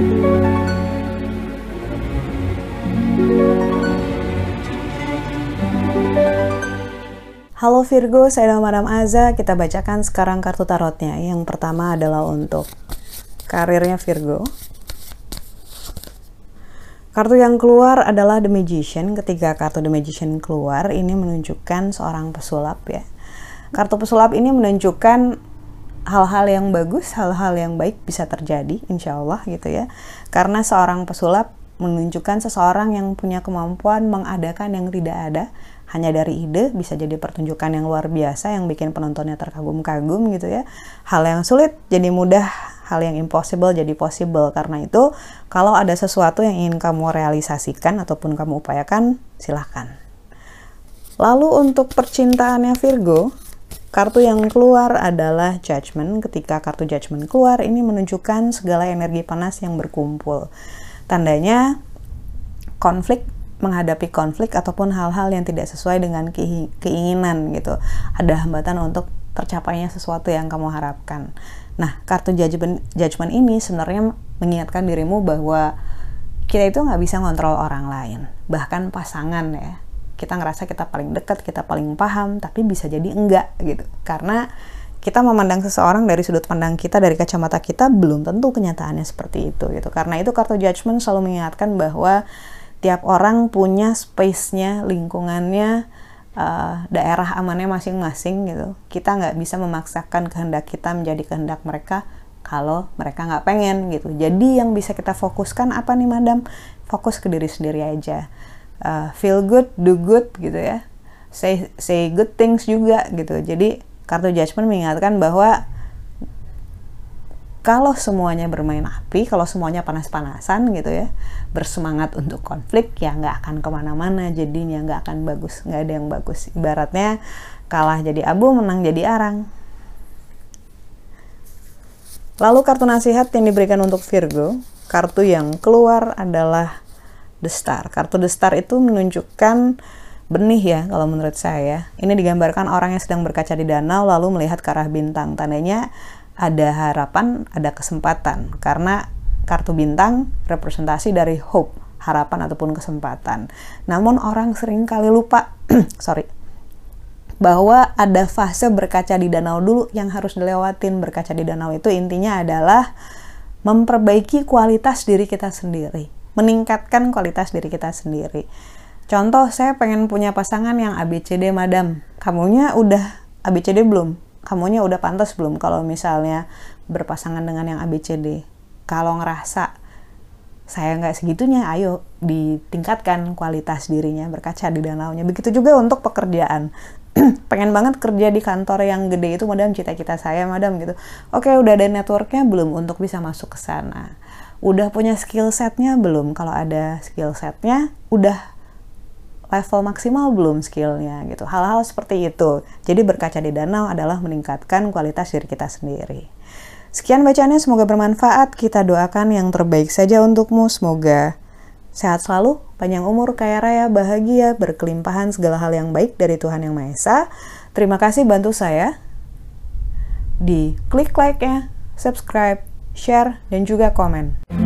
Halo Virgo, saya Madam Aza. Kita bacakan sekarang kartu tarotnya. Yang pertama adalah untuk karirnya Virgo. Kartu yang keluar adalah The Magician. Ketika kartu The Magician keluar, ini menunjukkan seorang pesulap ya. Kartu pesulap ini menunjukkan hal-hal yang bagus, hal-hal yang baik bisa terjadi, insya Allah gitu ya. Karena seorang pesulap menunjukkan seseorang yang punya kemampuan mengadakan yang tidak ada, hanya dari ide bisa jadi pertunjukan yang luar biasa yang bikin penontonnya terkagum-kagum gitu ya. Hal yang sulit jadi mudah, hal yang impossible jadi possible. Karena itu kalau ada sesuatu yang ingin kamu realisasikan ataupun kamu upayakan, silahkan. Lalu untuk percintaannya Virgo, kartu yang keluar adalah Judgment. Ketika kartu Judgment keluar, ini menunjukkan segala energi panas yang berkumpul. Tandanya konflik menghadapi konflik ataupun hal-hal yang tidak sesuai dengan keinginan gitu. Ada hambatan untuk tercapainya sesuatu yang kamu harapkan. Nah, kartu judgment, judgment ini sebenarnya mengingatkan dirimu bahwa kita itu nggak bisa ngontrol orang lain, bahkan pasangan ya. Kita ngerasa kita paling dekat, kita paling paham, tapi bisa jadi enggak gitu. Karena kita memandang seseorang dari sudut pandang kita, dari kacamata kita, belum tentu kenyataannya seperti itu gitu. Karena itu kartu judgment selalu mengingatkan bahwa tiap orang punya space-nya, lingkungannya, uh, daerah amannya masing-masing gitu. Kita nggak bisa memaksakan kehendak kita menjadi kehendak mereka kalau mereka nggak pengen gitu. Jadi yang bisa kita fokuskan apa nih madam? Fokus ke diri sendiri aja. Uh, feel good, do good gitu ya. Say say good things juga gitu. Jadi kartu judgment mengingatkan bahwa kalau semuanya bermain api, kalau semuanya panas-panasan gitu ya, bersemangat untuk konflik, ya nggak akan ke mana-mana, jadinya nggak akan bagus, nggak ada yang bagus. Ibaratnya kalah jadi abu, menang jadi arang. Lalu kartu nasihat yang diberikan untuk Virgo, kartu yang keluar adalah The Star. Kartu The Star itu menunjukkan benih ya kalau menurut saya. Ini digambarkan orang yang sedang berkaca di danau lalu melihat ke arah bintang. Tandanya ada harapan, ada kesempatan karena kartu bintang representasi dari hope, harapan ataupun kesempatan. Namun orang sering kali lupa, sorry, bahwa ada fase berkaca di danau dulu yang harus dilewatin. Berkaca di danau itu intinya adalah memperbaiki kualitas diri kita sendiri, meningkatkan kualitas diri kita sendiri. Contoh, saya pengen punya pasangan yang ABCD madam. Kamunya udah ABCD belum? kamunya udah pantas belum kalau misalnya berpasangan dengan yang ABCD kalau ngerasa saya nggak segitunya ayo ditingkatkan kualitas dirinya berkaca di danaunya begitu juga untuk pekerjaan pengen banget kerja di kantor yang gede itu madam cita-cita saya madam gitu oke udah ada networknya belum untuk bisa masuk ke sana udah punya skill setnya belum kalau ada skill setnya udah level maksimal belum skillnya gitu. Hal-hal seperti itu. Jadi berkaca di danau adalah meningkatkan kualitas diri kita sendiri. Sekian bacaannya, semoga bermanfaat. Kita doakan yang terbaik saja untukmu. Semoga sehat selalu, panjang umur, kaya raya, bahagia, berkelimpahan segala hal yang baik dari Tuhan Yang Maha Esa. Terima kasih bantu saya di klik like-nya, subscribe, share, dan juga komen.